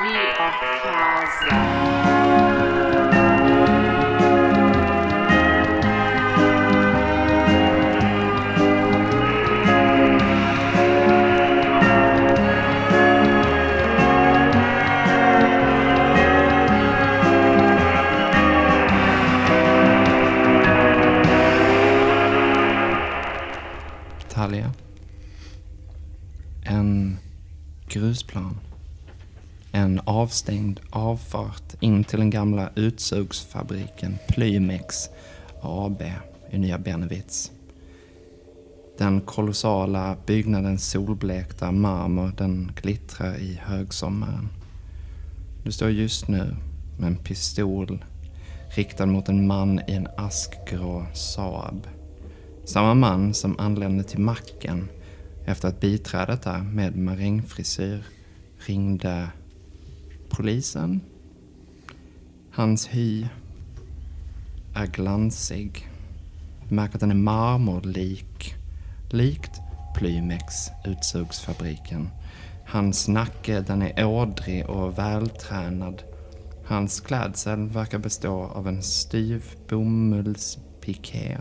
Vi a casa. Grusplan. En avstängd avfart in till den gamla utsugsfabriken Plymex AB i Nya Bernevitz. Den kolossala byggnadens solblekta marmor den glittrar i högsommaren. Du står just nu med en pistol riktad mot en man i en askgrå Saab. Samma man som anlände till macken efter att biträdet där med marängfrisyr ringde polisen. Hans hy är glansig. Du märker att den är marmorlik. Likt Plymex, utsugsfabriken. Hans nacke den är ådrig och vältränad. Hans klädsel verkar bestå av en styv bomullspiké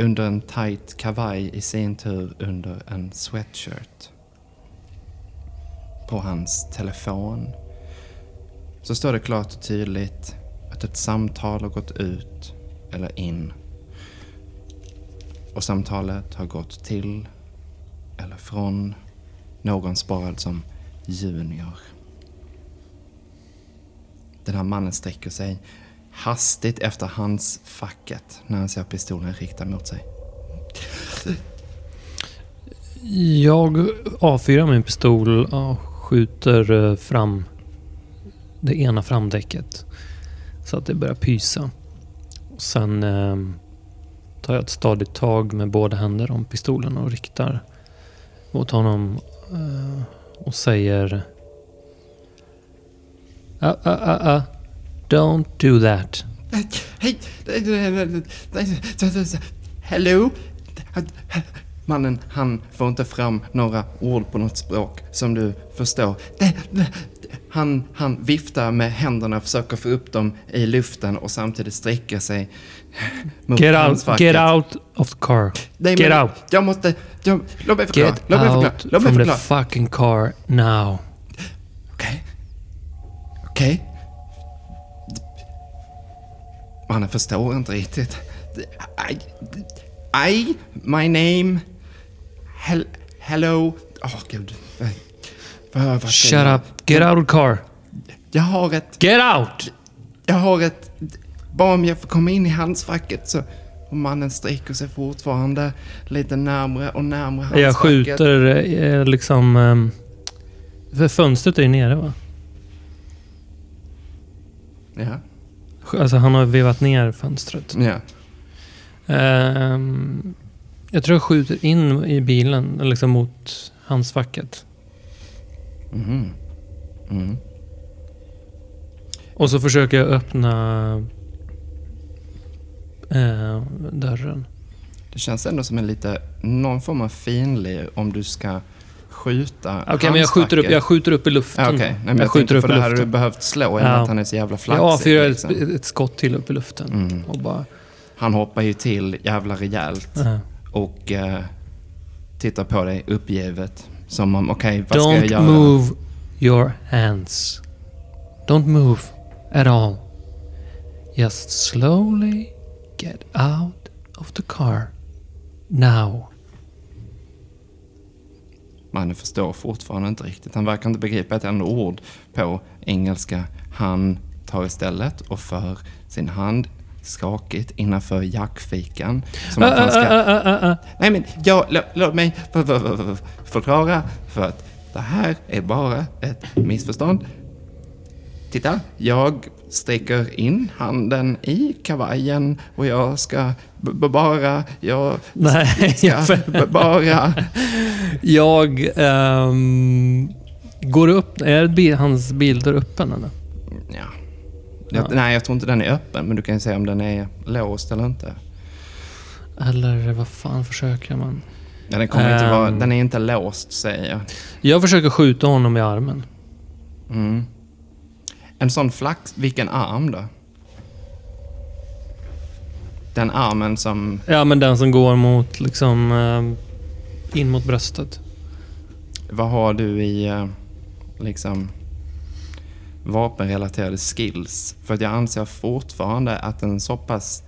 under en tight kavaj i sin tur under en sweatshirt. På hans telefon så står det klart och tydligt att ett samtal har gått ut eller in. Och samtalet har gått till eller från någon sparad som Junior. Den här mannen sträcker sig hastigt efter hans facket när han ser pistolen riktad mot sig. Jag avfyrar min pistol och skjuter eh, fram det ena framdäcket. Så att det börjar pysa. Och sen eh, tar jag ett stadigt tag med båda händer om pistolen och riktar mot honom eh, och säger ah, ah, ah, ah. Don't do that. Hej! Hello? Mannen, han får inte fram några ord på något språk som du förstår. Han, han viftar med händerna, försöker få upp dem i luften och samtidigt sträcker sig mot Get out, get out of the car. Nej, Get men out. Jag måste... Jag, låt mig förklara. Get Låt mig förklara. out Låt mig from the förklara. fucking car now. Okej. Okej. Mannen förstår inte riktigt. I, I my name... Hel, hello... Åh, gud. Vad, vad Shut jag- up. Get out of car. Jag har ett... Get out! Jag har ett... Bara om jag får komma in i handskfacket så... Och mannen sträcker sig fortfarande lite närmre och närmre handskfacket. Jag skjuter eh, liksom... ehm, För fönstret är ju nere va? Ja. Alltså han har vevat ner fönstret. Ja. Ehm, jag tror jag skjuter in i bilen, liksom mot handskfacket. Mhm. Mm. Och så försöker jag öppna eh, dörren. Det känns ändå som en lite, någon form av finlir om du ska skjuta Okej, men jag skjuter, upp, jag skjuter upp i luften. Ja, Okej, Nej, men jag, jag skjuter upp för i det hade du behövt slå i och med Ja. att han är så jävla Jag flaxig. avfyrar liksom. ett, ett skott till upp i luften. Mm. Och bara... Han hoppar ju till jävla rejält eh, och eh, tittar på dig uppgivet. Som om, okej, vad ska jag Don't göra? move your hands. Don't move at all. Just slowly get out of the car. Now. Mannen förstår fortfarande inte riktigt. Han verkar inte begripa ett enda ord på engelska. Han tar istället och för sin hand skakigt innanför jackfikan. Som att han ska... Nej men, jag, lå, låt mig för, för, för, för, förklara för att det här är bara ett missförstånd. Titta, jag sträcker in handen i kavajen och jag ska bara, jag Nej, ska bara... jag ehm, går upp. Är hans bildörr öppen eller? Ja. Jag, nej, jag tror inte den är öppen, men du kan ju säga om den är låst eller inte. Eller vad fan försöker man? Ja, den, kommer inte vara, Ehm. den är inte låst, säger jag. Jag försöker skjuta honom i armen. Mm. En sån flax... Vilken arm då? Den armen som... Ja, men den som går mot liksom eh, in mot bröstet. Vad har du i eh, liksom vapenrelaterade skills? För att jag anser fortfarande att en så pass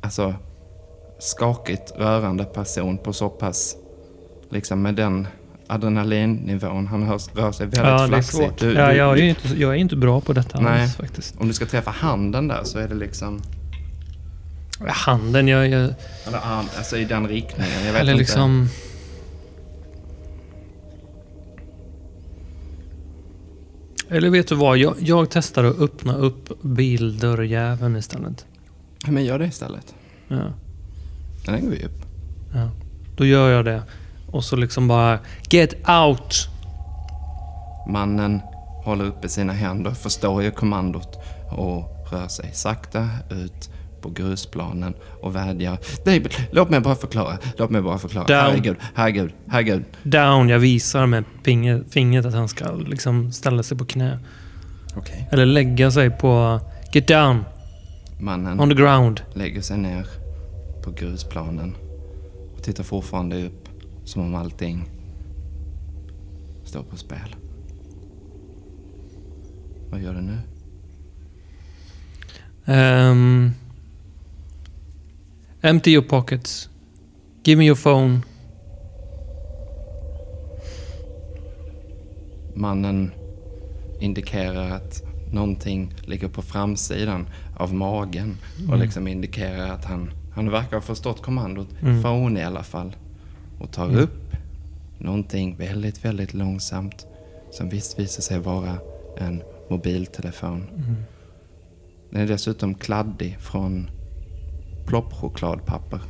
alltså, skakigt rörande person på så pass liksom med den adrenalinnivån. Han rör sig väldigt ja, flaxigt. Du- ja, du- jag, är inte, jag är inte bra på detta Nej. alls faktiskt. Om du ska träffa handen där så är det liksom... Handen, jag... jag Eller alltså i den riktningen. Jag vet eller inte. liksom... Eller vet du vad? Jag, jag testar att öppna upp bildörrjäveln istället. Men gör det istället. Ja, Den går ju upp. ja. Då gör jag det. Och så liksom bara... Get out! Mannen håller uppe sina händer, förstår ju kommandot och rör sig sakta ut på grusplanen och vädjar. David, låt mig bara förklara. Låt mig bara förklara. Down. Herregud, herregud, herregud. Down. Jag visar med finger, fingret att han ska liksom ställa sig på knä. Okej. Eller lägga sig på... Get down! Mannen On the ground. lägger sig ner på grusplanen och tittar fortfarande upp som om allting står på spel. Vad gör du nu? Um, empty your pockets. Give me your phone. Mannen indikerar att någonting ligger på framsidan av magen och liksom indikerar att han, han verkar ha förstått kommandot. Mm. Phone i alla fall. Och tar Mm. upp någonting väldigt, väldigt långsamt som visst visar sig vara en mobiltelefon. Mm. Den är dessutom kladdig från ploppchokladpapper.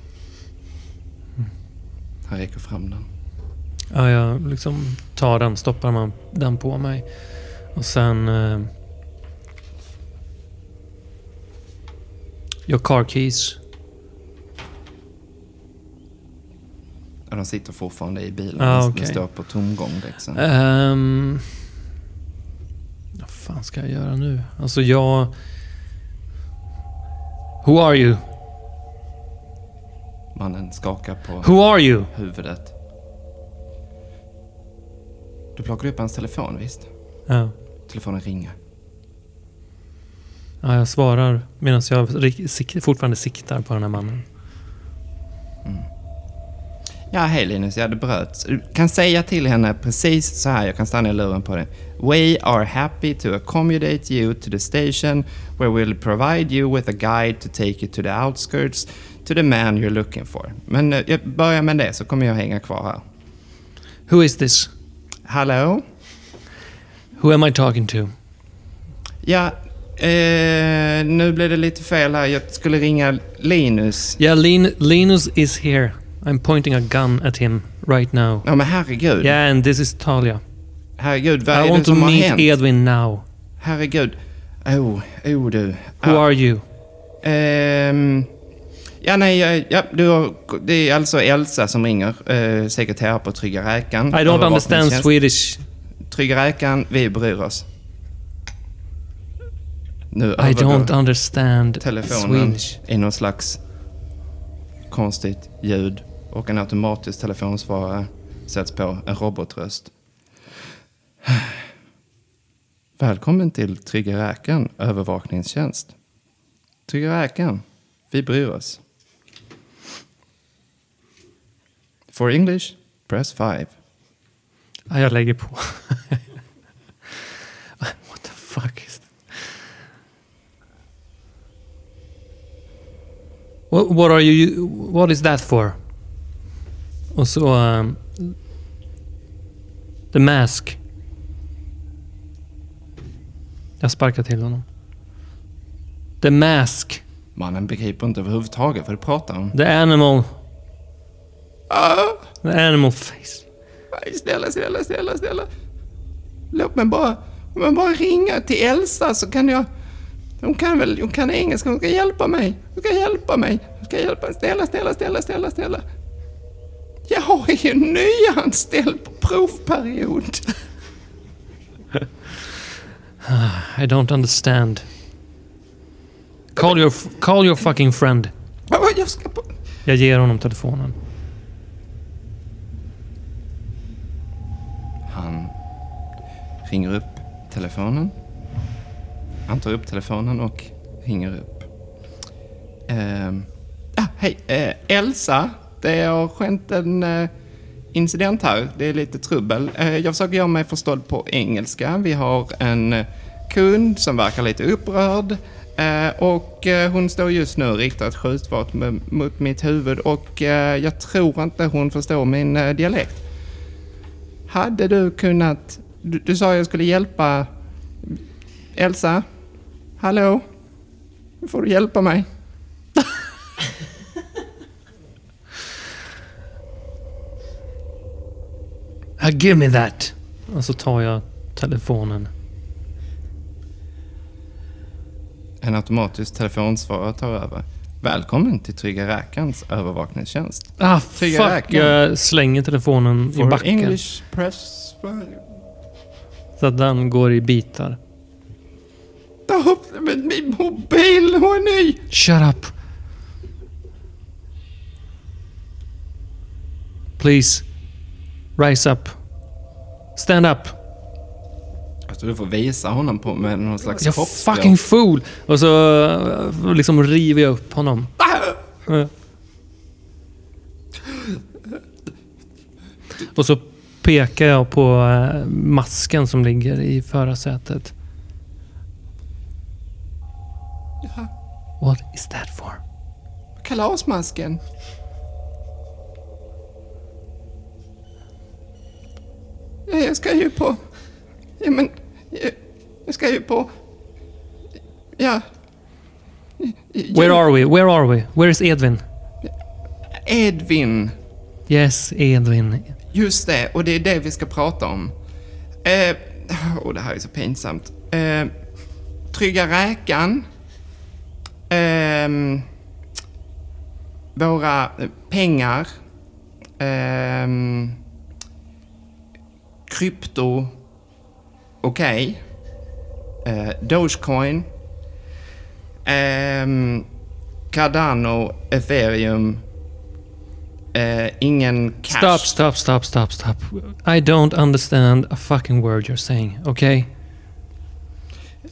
Mm. Han räcker fram den. Ja, jag liksom tar den, stoppar man den på mig. Och sen... Uh, your car keys. Ja, de sitter fortfarande i bilen. Ah, okej. Den står på tomgång. Liksom. Um, vad fan ska jag göra nu? Alltså jag... Who are you? Mannen skakar på Who are you? huvudet. Du plockade upp hans telefon, visst? Ja, Telefonen ringer. ja jag svarar medan jag fortfarande siktar på den här mannen. Ja, hej Linus. Ja, det bröts. Du kan säga till henne precis så här. Jag kan stanna i luren på det. We are happy to accommodate you to the station where we'll provide you with a guide to take you to the outskirts to the man you're looking for. Men eh, jag börjar med det så kommer jag hänga kvar här. Who is this? Hallå? Who am I talking to? Ja, eh, nu blev det lite fel här. Jag skulle ringa Linus. Yeah, Lin- Linus is here. I'm pointing a gun at him right now. Ja, men herregud. Yeah, and this is Talia. Herregud, vad I är det want to som har meet hänt? Edwin now. Herregud. Oh, oh du. Who Ja, are you? ehm, ja, nej, ja, ja, du har, det är alltså Elsa som ringer. Eh, sekreterare på Trygga Räkan. I don't understand Övervakningstjänst. Swedish. Trygga Räkan, vi bryr oss. Nu I övergår don't understand telefonen Swedish. i någon slags konstigt ljud och en automatisk telefonsvarare sätts på en robotröst. Välkommen till Trygga Räkan övervakningstjänst. Trygga Räkan, vi bryr oss. For English, press 5. Ja, jag lägger på. What the fuck is that? What, what are you... What is that for? Och så... Um, the Mask. Jag sparkar till honom. The Mask. Mannen begriper inte överhuvudtaget vad du pratar om. The Animal. Ah, The Animal Face. nej, snälla, snälla, snälla, snälla. Låt mig bara, mig bara ringa till Elsa så kan jag... Hon kan väl, hon kan engelska, hon ska hjälpa mig. Hon ska hjälpa mig. Hon ska hjälpa mig. Snälla, snälla, snälla, snälla, snälla. Jag är ju nyanställd på provperiod. I don't understand. Call your, call your fucking friend. Ja, Jag ska på... Jag ger honom telefonen. Han ringer upp telefonen. Han tar upp telefonen och ringer upp. Ehm, ah, hej, eh, Elsa. Det har skett en eh, incident här. Det är lite trubbel. Eh, jag försöker göra mig förstådd på engelska. Vi har en eh, kund som verkar lite upprörd. Och hon står just nu och riktar ett skjutvapen mot mitt huvud och jag tror inte hon förstår min dialekt. Hade du kunnat... Du, du sa jag skulle hjälpa... Elsa? Hallå? Nu får du hjälpa mig. Uh, give me that! Och så tar jag telefonen. En automatisk telefonsvarare tar över. Välkommen till Trygga Räkans övervakningstjänst. Ah, Trygga fuck! räkan. Jag slänger telefonen i For backen. English press... Så att den går i bitar. Ta upp men min mobil, ny! Shut up! Please. Rise up. Stand up. Alltså du får visa honom på med någon slags Jag kroppsspråk. fucking fool! Och så eh, liksom river jag upp honom. Ah! Eh. Och så pekar jag på eh, masken som ligger i förarsätet. What is that for? kalasmasken. Jag ska ju på... Ja, men... Jag, ska ju på... Ja. Where are we? Where are we? Where is Edvin? Edvin. Yes, Edvin. Just det, och det är det vi ska prata om. Eh, oh, det här är så pinsamt. Eh, trygga räkan. Ehm, våra eh, pengar. Ehm, krypto. Okej. Eh, Dogecoin. Ehm, Cardano, ethereum. Eh, ingen cash. Stop, stop, stop, stop, stop. I don't understand a fucking word you're saying, okay?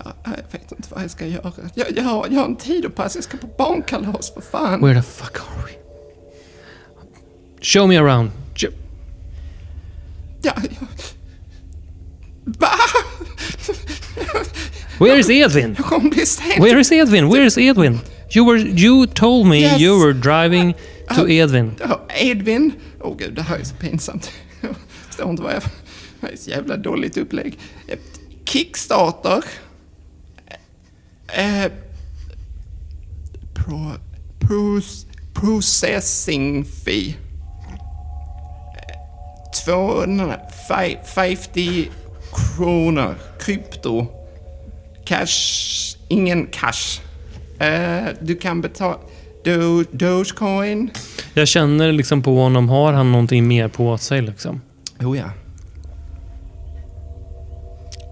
Ja, jag vet inte vad jag ska göra. Jag, jag, har, jag har en passa. Jag ska på barnkalas för fan. Where the fuck are we? Show me around. Ja, jag... Va? Where is Edvin? Jag kommer bli sen. Where is Edvin? Where is Edvin? You were you told me Yes. you were driving to Edvin. Ja, Edvin. Åh gud, det här är så pinsamt. Jag förstår inte vad jag... Det här är så jävla dåligt upplägg. Eh, Kickstarter. Eh, pro, pros, processing fee. Eh, 250 kronor. Krypto. Cash. Ingen cash. Eh, du kan betala... Do, Dogecoin. Jag känner liksom på honom, har han någonting mer på sig liksom? Oh ja.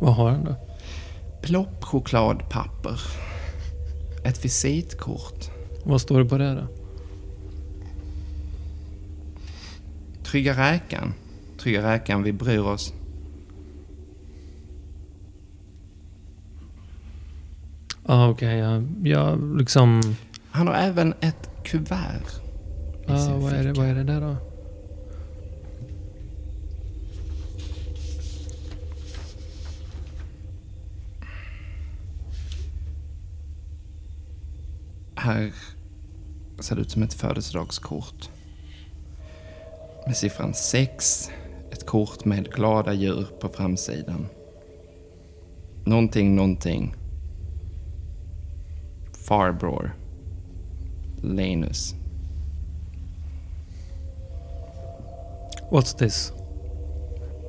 Vad har han då? Ploppchokladpapper. Ett visitkort. Vad står det på det då? Trygga räkan. Trygga räkan, vi bryr oss. Ja, ah, okej. jag, jag liksom... Han har även ett kuvert. Ja, sin vad, är det, vad är det där då? Här ser det ut som ett födelsedagskort. Med siffran 6. Ett kort med glada djur på framsidan. Någonting, någonting. Farbror. Lenus. What's this?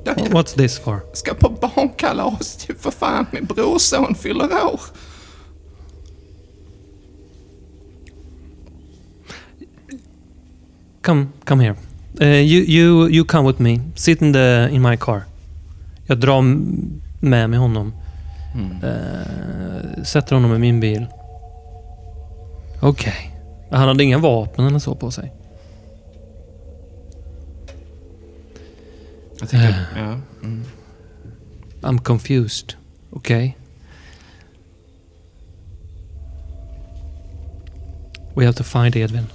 What's this for? ska på barnkalas ju för fan. Min brorson fyller år. Come, come here. Uh, you, you, you come with me. Sit in, the, in my car. Jag drar med mig honom. Mm. Eh, sätter honom i min bil. Okej. Han hade inga vapen eller så på sig. Jag tycker, ja. Mm. I'm confused. Okej. We have to find Edvin.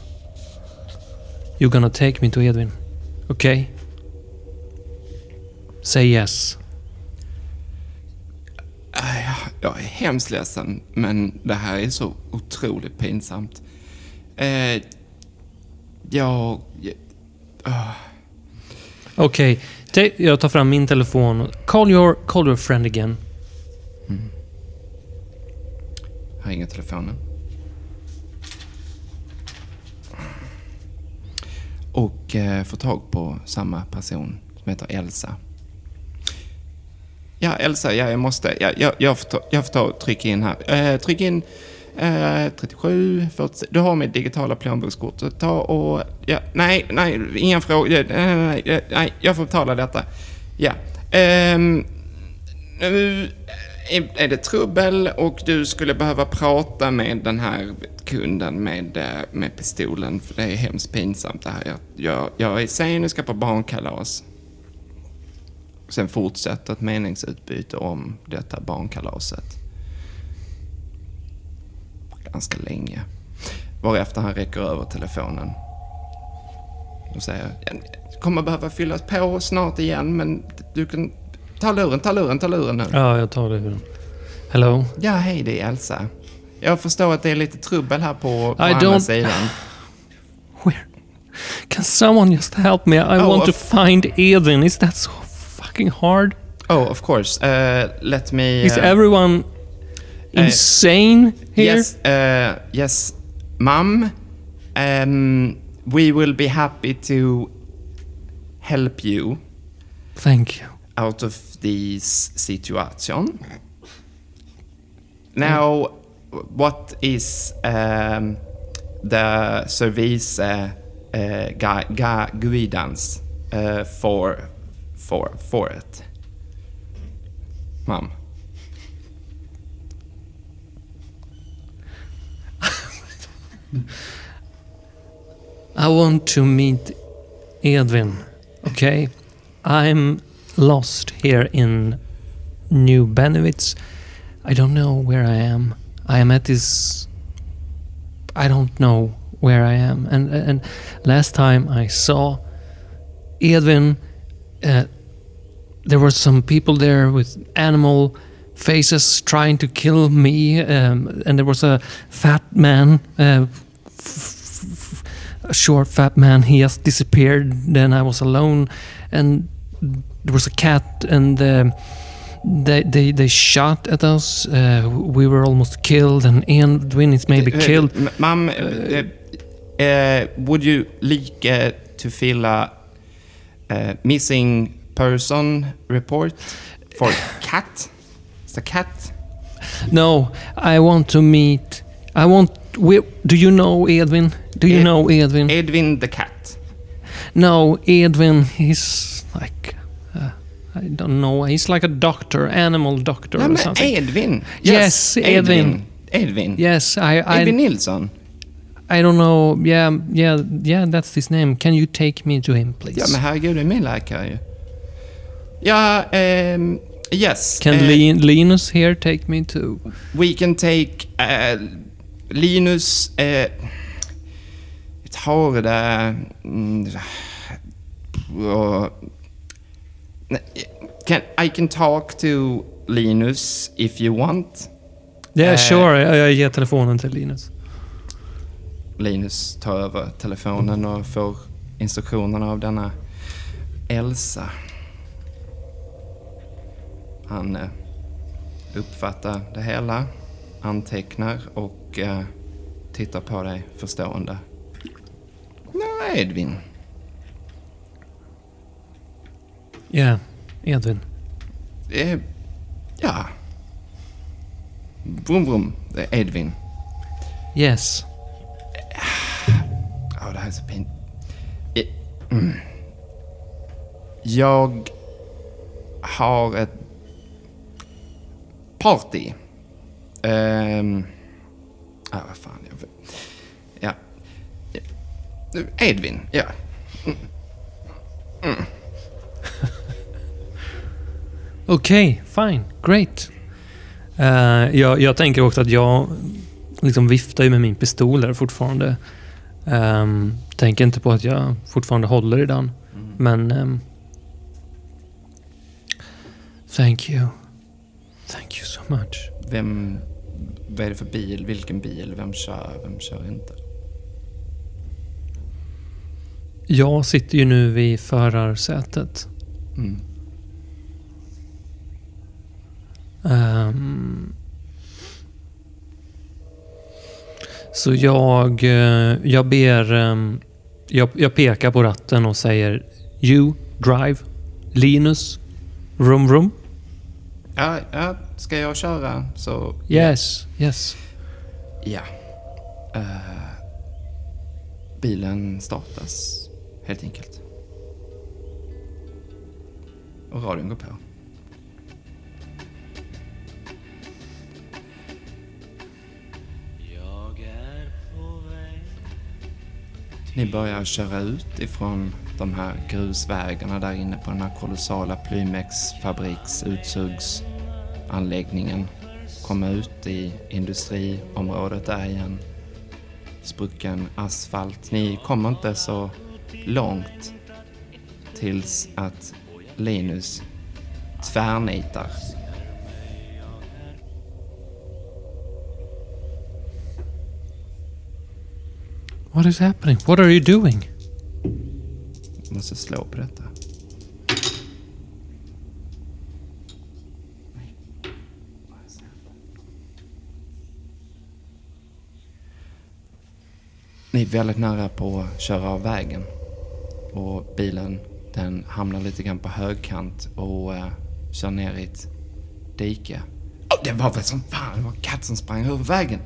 You're gonna take me to Edvin. Okay? Say yes. Äh, jag- Jag är hemskt ledsen, men det här är så otroligt pinsamt. Eh, jag... jag ah. Okej, ta- jag tar fram min telefon. Call your, call your friend again. Här ringer telefonen. Eh, och tag på samma person som heter Elsa. Ja, Elsa, ja, jag måste... Ja, jag, jag, får ta, jag får ta och trycka in här. Eh, tryck in eh, 37, 46. Du har mitt digitala plånbokskort. Så Ta och... Ja, nej, nej, ingen fråga. Eh, nej, Nej, nej, nej, jag får betala detta. Ja. Ehm, eh, nu är det trubbel och du skulle behöva prata med den här kunden med, eh, med pistolen. För det är hemskt pinsamt det här. Jag, jag, jag är sen och ska på barnkalas. Sen fortsätter ett meningsutbyte om detta barnkalaset. Ganska länge. Varefter han räcker över telefonen. Och säger, "Jag kommer behöva fyllas på snart igen men du kan... Ta luren, ta luren, ta luren nu. Ja, jag tar det. Hello? Ja, hej det är Elsa. Jag förstår att det är lite trubbel här på, på I andra don't- sidan. Where? Can someone just help me? I Oh, want to of- find Edvin. Is that so fucking hard? Oh, of course. Uh, let me... Is uh, everyone insane here? Yes, uh, yes, mum. Um, we will be happy to help you Thank you. out of this situation. Now, what is um, the service uh, uh, gui- gui- guidance uh, for for for it, mom? I want to meet Edwin, Okay? I'm lost here in New Benevitz. I don't know where I am. I am at this. I don't know where I am. And and last time I saw Edvin, uh, there were some people there with animal faces trying to kill me, um, and there was a fat man. Uh, a short fat man he just disappeared then i was alone and there was a cat and um, they, they they shot at us uh, we were almost killed and Edwin is maybe killed m- Mum, uh, uh, would you like to fill a missing person report for cat? It's a cat. no i want to meet i want we, do you know edwin do you Ed- know edwin Edwin the cat. no edwin he's like i don't know he's like a doctor animal doctor Nej, or something Edvin. Yes, Edvin. Edvin. yes i i Edvin Nilsson. I don't know. Yeah, yeah, yeah. That's his name. Can you take me to him, please? Ja, men herregud, det är min läkare ju. Ja, ehm, yes. Can eh, Lin- Linus here take me to? We can take uh, Linus... Uh, tar det... Mm, och- Nej, can, I can talk to Linus if you want. Yeah, Eh. sure. Jag, ger telefonen till Linus. Linus tar över telefonen och får instruktionerna av denna Elsa. Han eh, uppfattar det hela, antecknar och eh, tittar på dig förstående. Nå, Edvin. Yeah, Edvin. Eh, ja. Brum, brum. Det är Edvin. Yes. Ja, det här är så pin... Eh, mm. Jag har ett party. Um, ah, vad fan. Jag, ja. Edvin, ja. Mm. Mm. Okej, okay, fine, great. Uh, jag, jag, tänker också att jag liksom viftar ju med min pistol där fortfarande. Um, tänker inte på att jag fortfarande håller i den. Mm. Men... Um, thank you. Thank you so much. Vem... Vad är det för bil? Vilken bil? Vem kör? Vem kör inte? Jag sitter ju nu vid förarsätet. Mm. Um, så jag, eh, jag ber... Um, jag, jag, pekar på ratten och säger You drive. Linus. Rum rum. Ja, ja, ska jag köra så... Yes, yes. Ja. Uh, bilen startas helt enkelt. Och radion går på. Ni börjar köra ut ifrån de här grusvägarna där inne på den här kolossala Plymex fabriks utsugsanläggningen. Komma ut i industriområdet där igen. Sprucken asfalt. Ni kommer inte så långt tills att Linus tvärnitar. What is happening? What are you doing? Jag måste slå på detta. Ni är väldigt nära på att köra av vägen. Och bilen den hamnar lite grann på högkant och eh, kör ner i ett dike. Oh, det var väl som fan, det var en katt som sprang över vägen.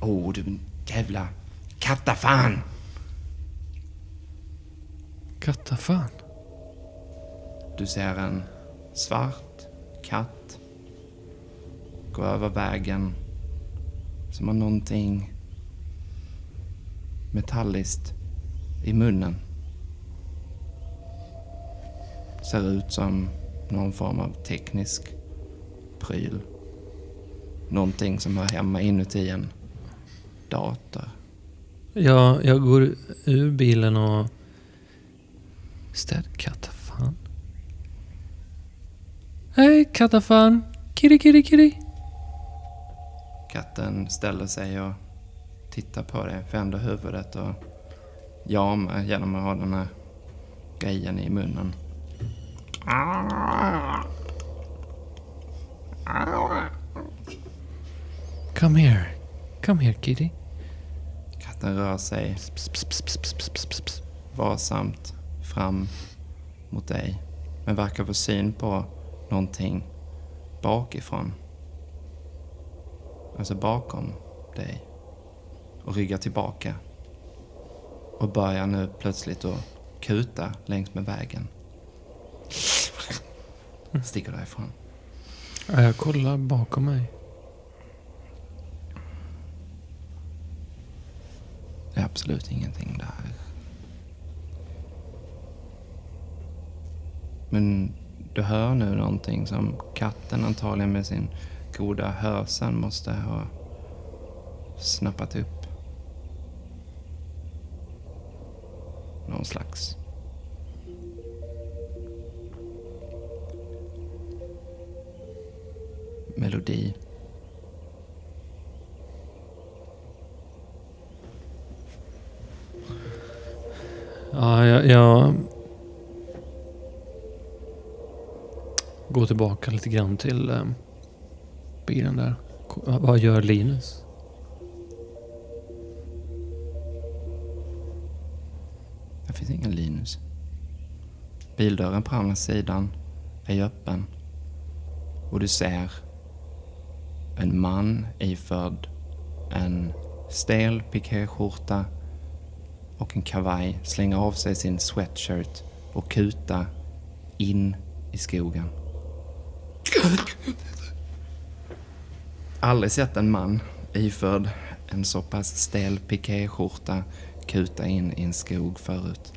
Åh, oh, du jävla kattafan. Kattafan? Du ser en svart katt gå över vägen som har någonting metalliskt i munnen. Ser ut som någon form av teknisk pryl. Någonting som hör hemma inuti en dator. Ja, jag går ur bilen och... Städ kattafan. Hej kattafan! Kitty, kitty, kitty. Katten ställer sig och tittar på dig, vänder huvudet och jamar genom att ha den här grejen i munnen. Come here. Come here kitty. Den rör sig varsamt fram mot dig. Men verkar få syn på någonting bakifrån. Alltså bakom dig. Och ryggar tillbaka. Och börjar nu plötsligt att kuta längs med vägen. Sticker därifrån. Jag kollar bakom mig. Det är absolut ingenting där. Men du hör nu någonting som katten antagligen med sin goda hörsel måste ha snappat upp. Någon slags melodi. Ja, jag, jag går tillbaka lite grann till eh, bilen där. Vad gör Linus? Det finns ingen Linus. Bildörren på andra sidan är öppen. Och du ser en man iförd en stel pikéskjorta och en kavaj slänga av sig sin sweatshirt och kuta in i skogen. Aldrig sett en man iförd en så pass stel pikéskjorta kuta in i en skog förut.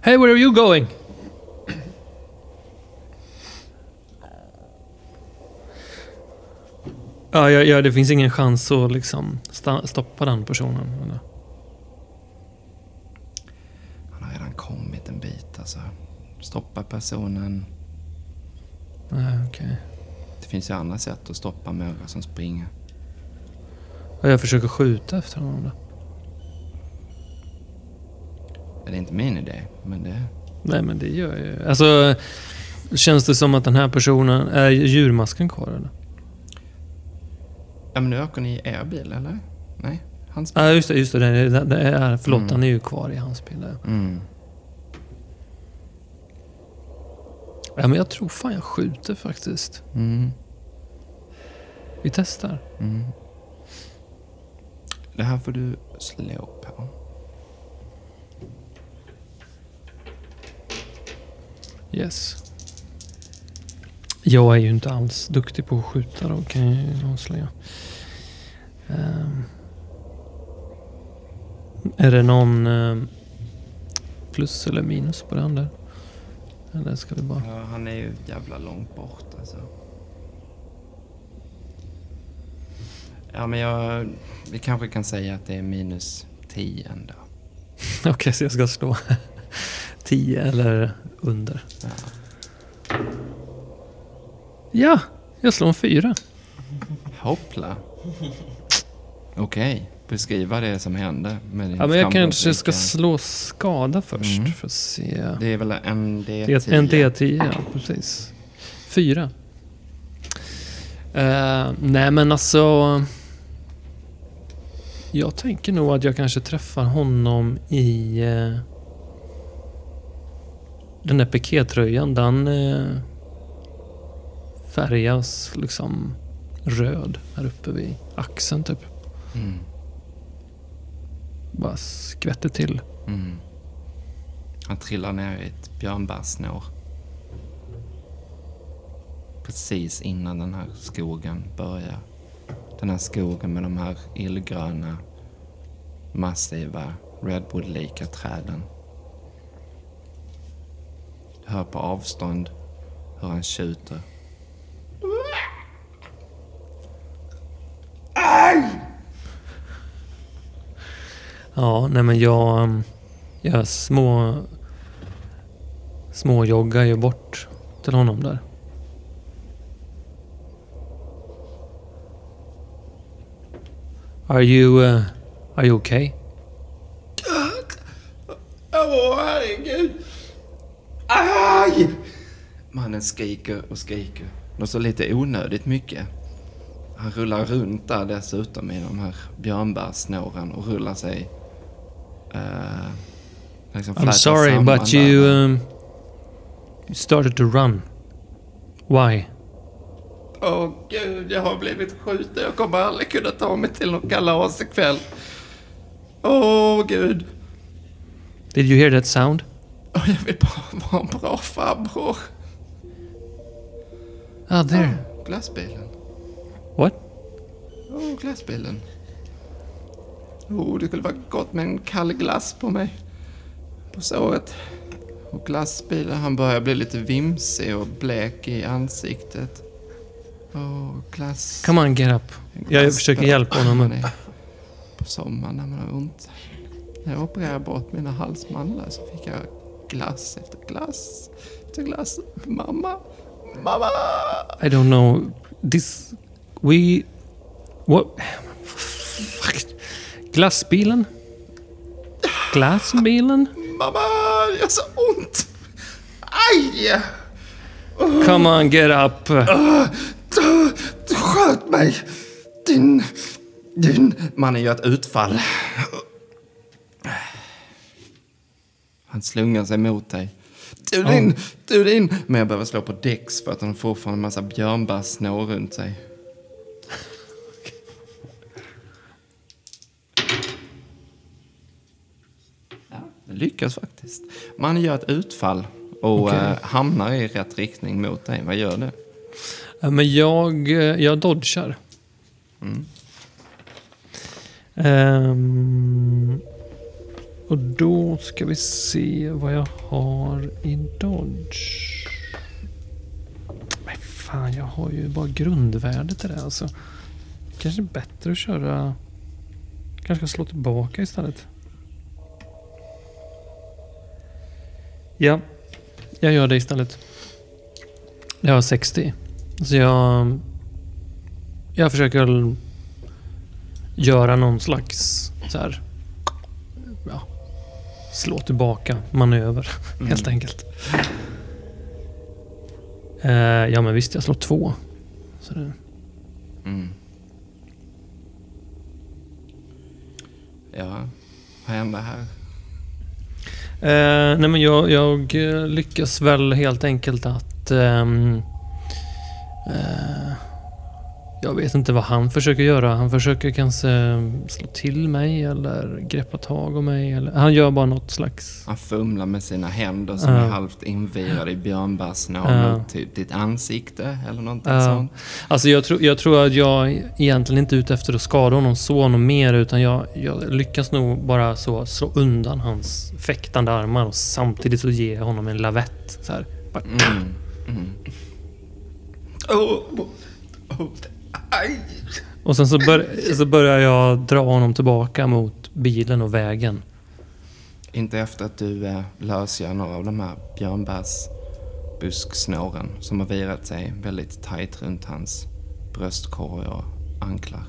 Hey, where are you going? Ja, ja, ja, det finns ingen chans att liksom stoppa den personen. Eller? Han har redan kommit en bit alltså. Stoppa personen. Nej, okej. Det finns ju andra sätt att stoppa några som springer. Ja, Jag försöker skjuta efter honom då. Det är inte min idé, men det... Nej, men det gör ju. Alltså, känns det som att den här personen... Är djurmasken kvar eller? Ja, men nu åker ni i er bil, eller? Nej, hans bil. Ja, just det. Just det, det, det, det är, förlåt, Mm. han är ju kvar i hans bil. Mm. Ja, men jag tror fan jag skjuter faktiskt. Mm. Vi testar. Mm. Det här får du slå på. Yes. Jag är ju inte alls duktig på att skjuta då, kan jag ju avslöja. Ehm. är det någon ehm, plus eller minus på den där? Eller ska vi bara... Ja, han är ju jävla långt bort alltså. Ja, men jag... Vi kanske kan säga att det är minus 10 ändå. Okej, så jag ska slå 10 eller under. Ja. Ja, jag slår en 4. Hoppla. Okej, beskriva det som hände med din Ja, men jag kanske ska slå skada först Mm. för att se. Det är väl en D10? Det är en D10, ja precis. Fyra. Eh, nej men alltså... Jag tänker nog att jag kanske träffar honom i... eh, den där pikétröjan, den uh, färgas liksom röd här uppe vid axeln typ. Mm. Bara skvätter till. Mm. Han trillar ner i ett björnbärssnår. Precis innan den här skogen börjar. Den här skogen med de här illgröna, massiva, redwood-lika träden. Du hör på avstånd hur han tjuter. Ja, nej men jag... Mm, jag små... Små joggar ju bort till honom där. Are you... Uh, are you okay? Åh, herregud! Aj! Mannen skriker och skriker. Något så lite onödigt mycket. Han rullar runt där dessutom i de här björnbärssnåren och rullar sig... Uh, liksom I'm sorry but you... Um, you started to run. Why? Åh gud, jag har blivit skjuten. Jag kommer aldrig kunna ta mig till någon kalas ikväll. Åh gud. Did you hear that sound? Åh, jag vill bara vara en bra farbror. Ah, there. Åh, glassbilen. What? Åh, glassbilen. Oh, det skulle vara gott med en kall glass på mig. På såret. Och glassbilen, han börjar bli lite vimsig och blek i ansiktet. Åh, glass. Come on, get up. Jag försöker hjälpa honom upp. På sommaren när man har ont. När jag opererade bort mina halsmandlar så fick jag glass efter glass efter glass. Mamma, mamma! I don't know. This... We... What? Glassbilen? Glassbilen? Mamma, det gör så ont! Aj! Come on, get up. Du, du sköt mig! Din... Din... Mannen gör ett utfall. Han slungar sig mot dig. Du din, du din... Men jag behöver slå på Dex för att han har fortfarande en massa björnbärssnår runt sig. Lyckas faktiskt. Man gör ett utfall och Okej. eh, hamnar i rätt riktning mot dig. Vad gör du? Men jag, eh, jag dodgar. Mm. Ehm, och då ska vi se vad jag har i dodge. Men fan, jag har ju bara grundvärdet till det alltså. Kanske bättre att köra... Kanske ska slå tillbaka istället. Ja, jag gör det istället. Jag har 60. Så jag... Jag försöker göra någon slags så här, ja, slå tillbaka manöver Mm. helt enkelt. Eh, ja men visst, jag slår två. Så det, Mm. Ja, vad händer här? Eh, nej men jag, jag lyckas väl helt enkelt att... Ehm, eh, jag vet inte vad han försöker göra. Han försöker kanske slå till mig eller greppa tag om mig. Eller, han gör bara något slags... Han fumlar med sina händer som Ja. är halvt invirade i björnbärsnål Ja. mot typ ditt ansikte eller någonting Ja. sånt. Alltså jag, tror- jag tror att jag egentligen inte är ute efter att skada honom så honom mer utan jag, jag lyckas nog bara så slå undan hans fäktande armar och samtidigt så ge honom en lavett. Så här. Bara, Mm. Mm. Oh, oh, aj. Och sen så, bör, så börjar jag dra honom tillbaka mot bilen och vägen. Inte efter att du eh, lösgör några av de här björnbärsbusksnåren som har virat sig väldigt tajt runt hans bröstkorg och anklar.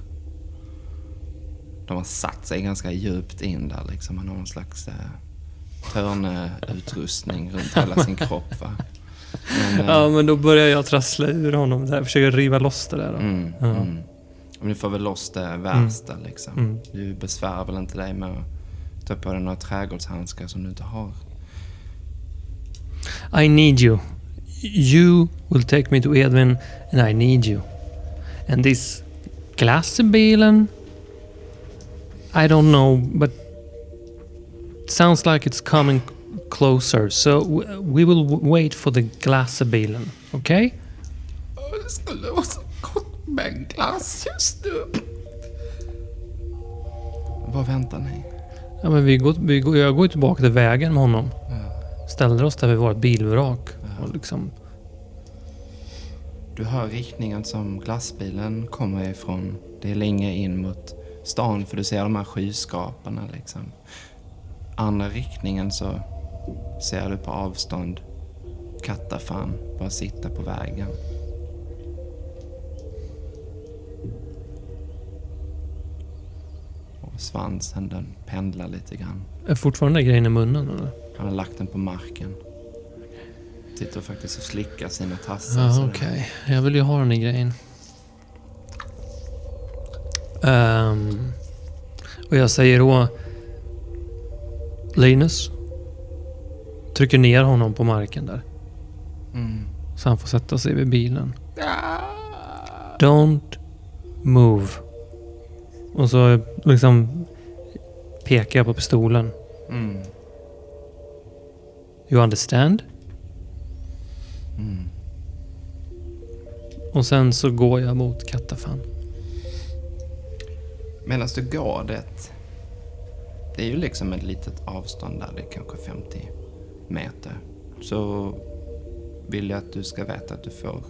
De har satt sig ganska djupt in där liksom. Han har någon slags eh, törneutrustning runt hela sin kropp va. Men, eh, Ja, men då börjar jag trassla ur honom där. Försöker riva loss det där. Då. Mm, Ja. mm. Men du får väl loss det värsta liksom. Mm. Du besvärar väl inte dig med att ta på dig några trädgårdshandskar som du inte har? I need you. You will take me to Edvin and I need you. And this glassbilen, I don't know, but it sounds like it's coming closer. So we will wait for the glassbilen, okay? Det skulle vara så gott med en glass just nu. Vad väntar ni? Ja, men vi går, vi går, jag går tillbaka till vägen med honom. Ja. Ställer oss där vid vårt bilvrak. Och liksom, Du hör riktningen som glassbilen kommer ifrån. Det är längre in mot stan för du ser de här skyskraporna liksom. Andra riktningen så ser du på avstånd kattafan bara sitta på vägen. Och svansen den pendlar lite grann. är fortfarande grejen i munnen eller? Han har lagt den på marken. Sitter faktiskt och slickar sina tassar. Ja, okej. Jag vill ju ha den i grejen. Ehm, och jag säger då... Linus. Trycker ner honom på marken där. Mm. Så han får sätta sig vid bilen. Don't move. Och så liksom pekar jag på pistolen. Mm. You understand? Mm. Och sen så går jag mot kattafan. Medan du går det, det är ju liksom ett litet avstånd där, det är kanske 50 meter. Så vill jag att du ska veta att du får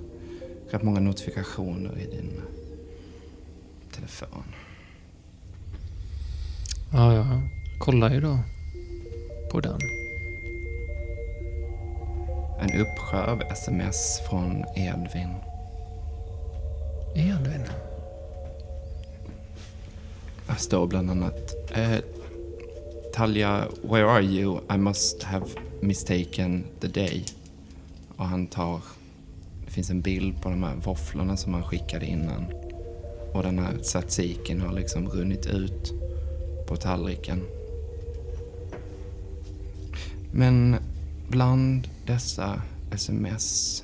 rätt många notifikationer i din telefon. Ja, jag kollar ju då på den. En uppsjö av sms från Edvin. Edvin? Där står bland annat eh, Talja, where are you? I must have mistaken the day. Och han tar, det finns en bild på de här våfflorna som han skickade innan. Och den här tzatziken har liksom runnit ut på tallriken. Men bland dessa sms,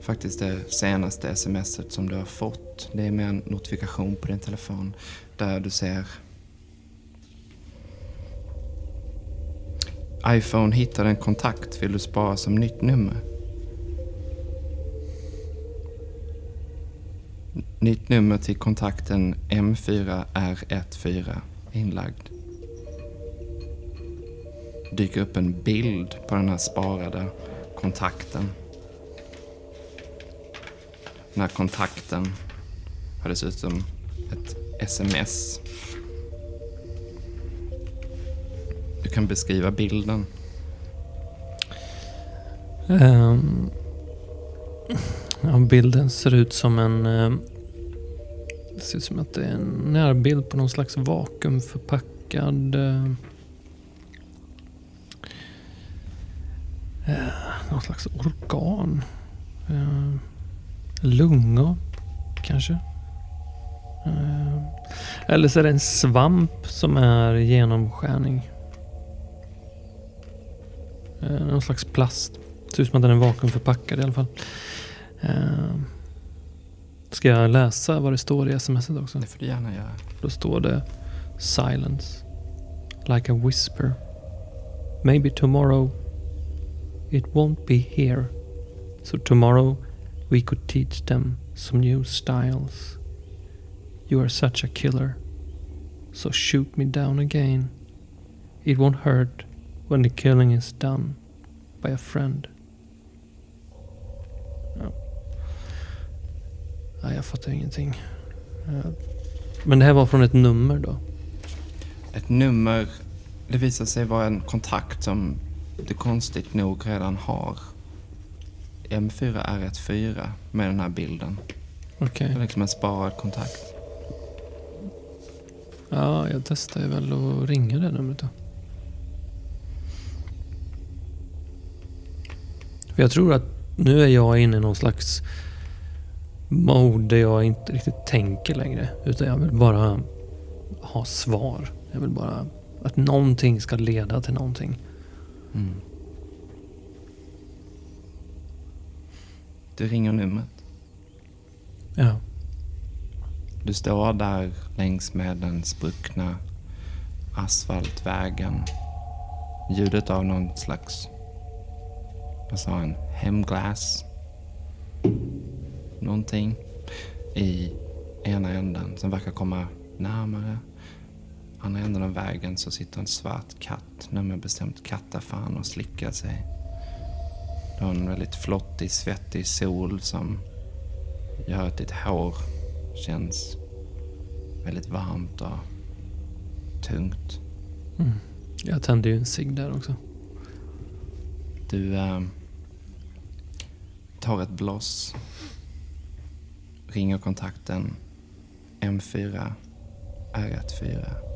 faktiskt det senaste smset som du har fått, det är med en notifikation på din telefon där du ser iPhone hittar en kontakt vill du spara som nytt nummer. Nytt nummer till kontakten M4R14 inlagd. Dyker upp en bild på den här sparade kontakten. Den här kontakten har dessutom ett sms. Kan beskriva bilden. Um, ja, bilden ser ut som en... Um, det ser ut som att det är en närbild på någon slags vakuumförpackad... Uh, någon slags organ. Eh, uh, lungor, kanske. Eller så är det en svamp som är genomskärning. Eh, någon slags plast. Ser ut som att den är vakuumförpackad i alla fall. Eh, ska jag läsa vad det står i smset också? Det får du gärna göra. Då står det Silence. Like a whisper. Maybe tomorrow it won't be here. So tomorrow we could teach them some new styles. You are such a killer. So shoot me down again. It won't hurt when the killing is done by a friend. Ja. Nej, jag fattar ingenting. Men det här var från ett nummer då? Ett nummer, det visar sig vara en kontakt som du konstigt nog redan har. M4R14 med den här bilden. Okej. Det är liksom en sparad kontakt. Ja, jag testar ju väl att ringa det numret då. För jag tror att nu är jag inne i någon slags mode där jag inte riktigt tänker längre. Utan jag vill bara ha svar. Jag vill bara att någonting ska leda till någonting. Mm. Du ringer numret. Ja. Du står där längs med den spruckna asfaltvägen. Ljudet av någon slags, vad sa han, hemglass. Någonting i ena änden som verkar komma närmare. Andra änden av vägen så sitter en svart katt, närmare bestämt kattafan och slickar sig. Du har en väldigt flottig, svettig sol som gör att ditt hår känns väldigt varmt och tungt. Mm. Jag tände ju en cigg där också. Du eh, tar ett bloss, ringer kontakten M4 R14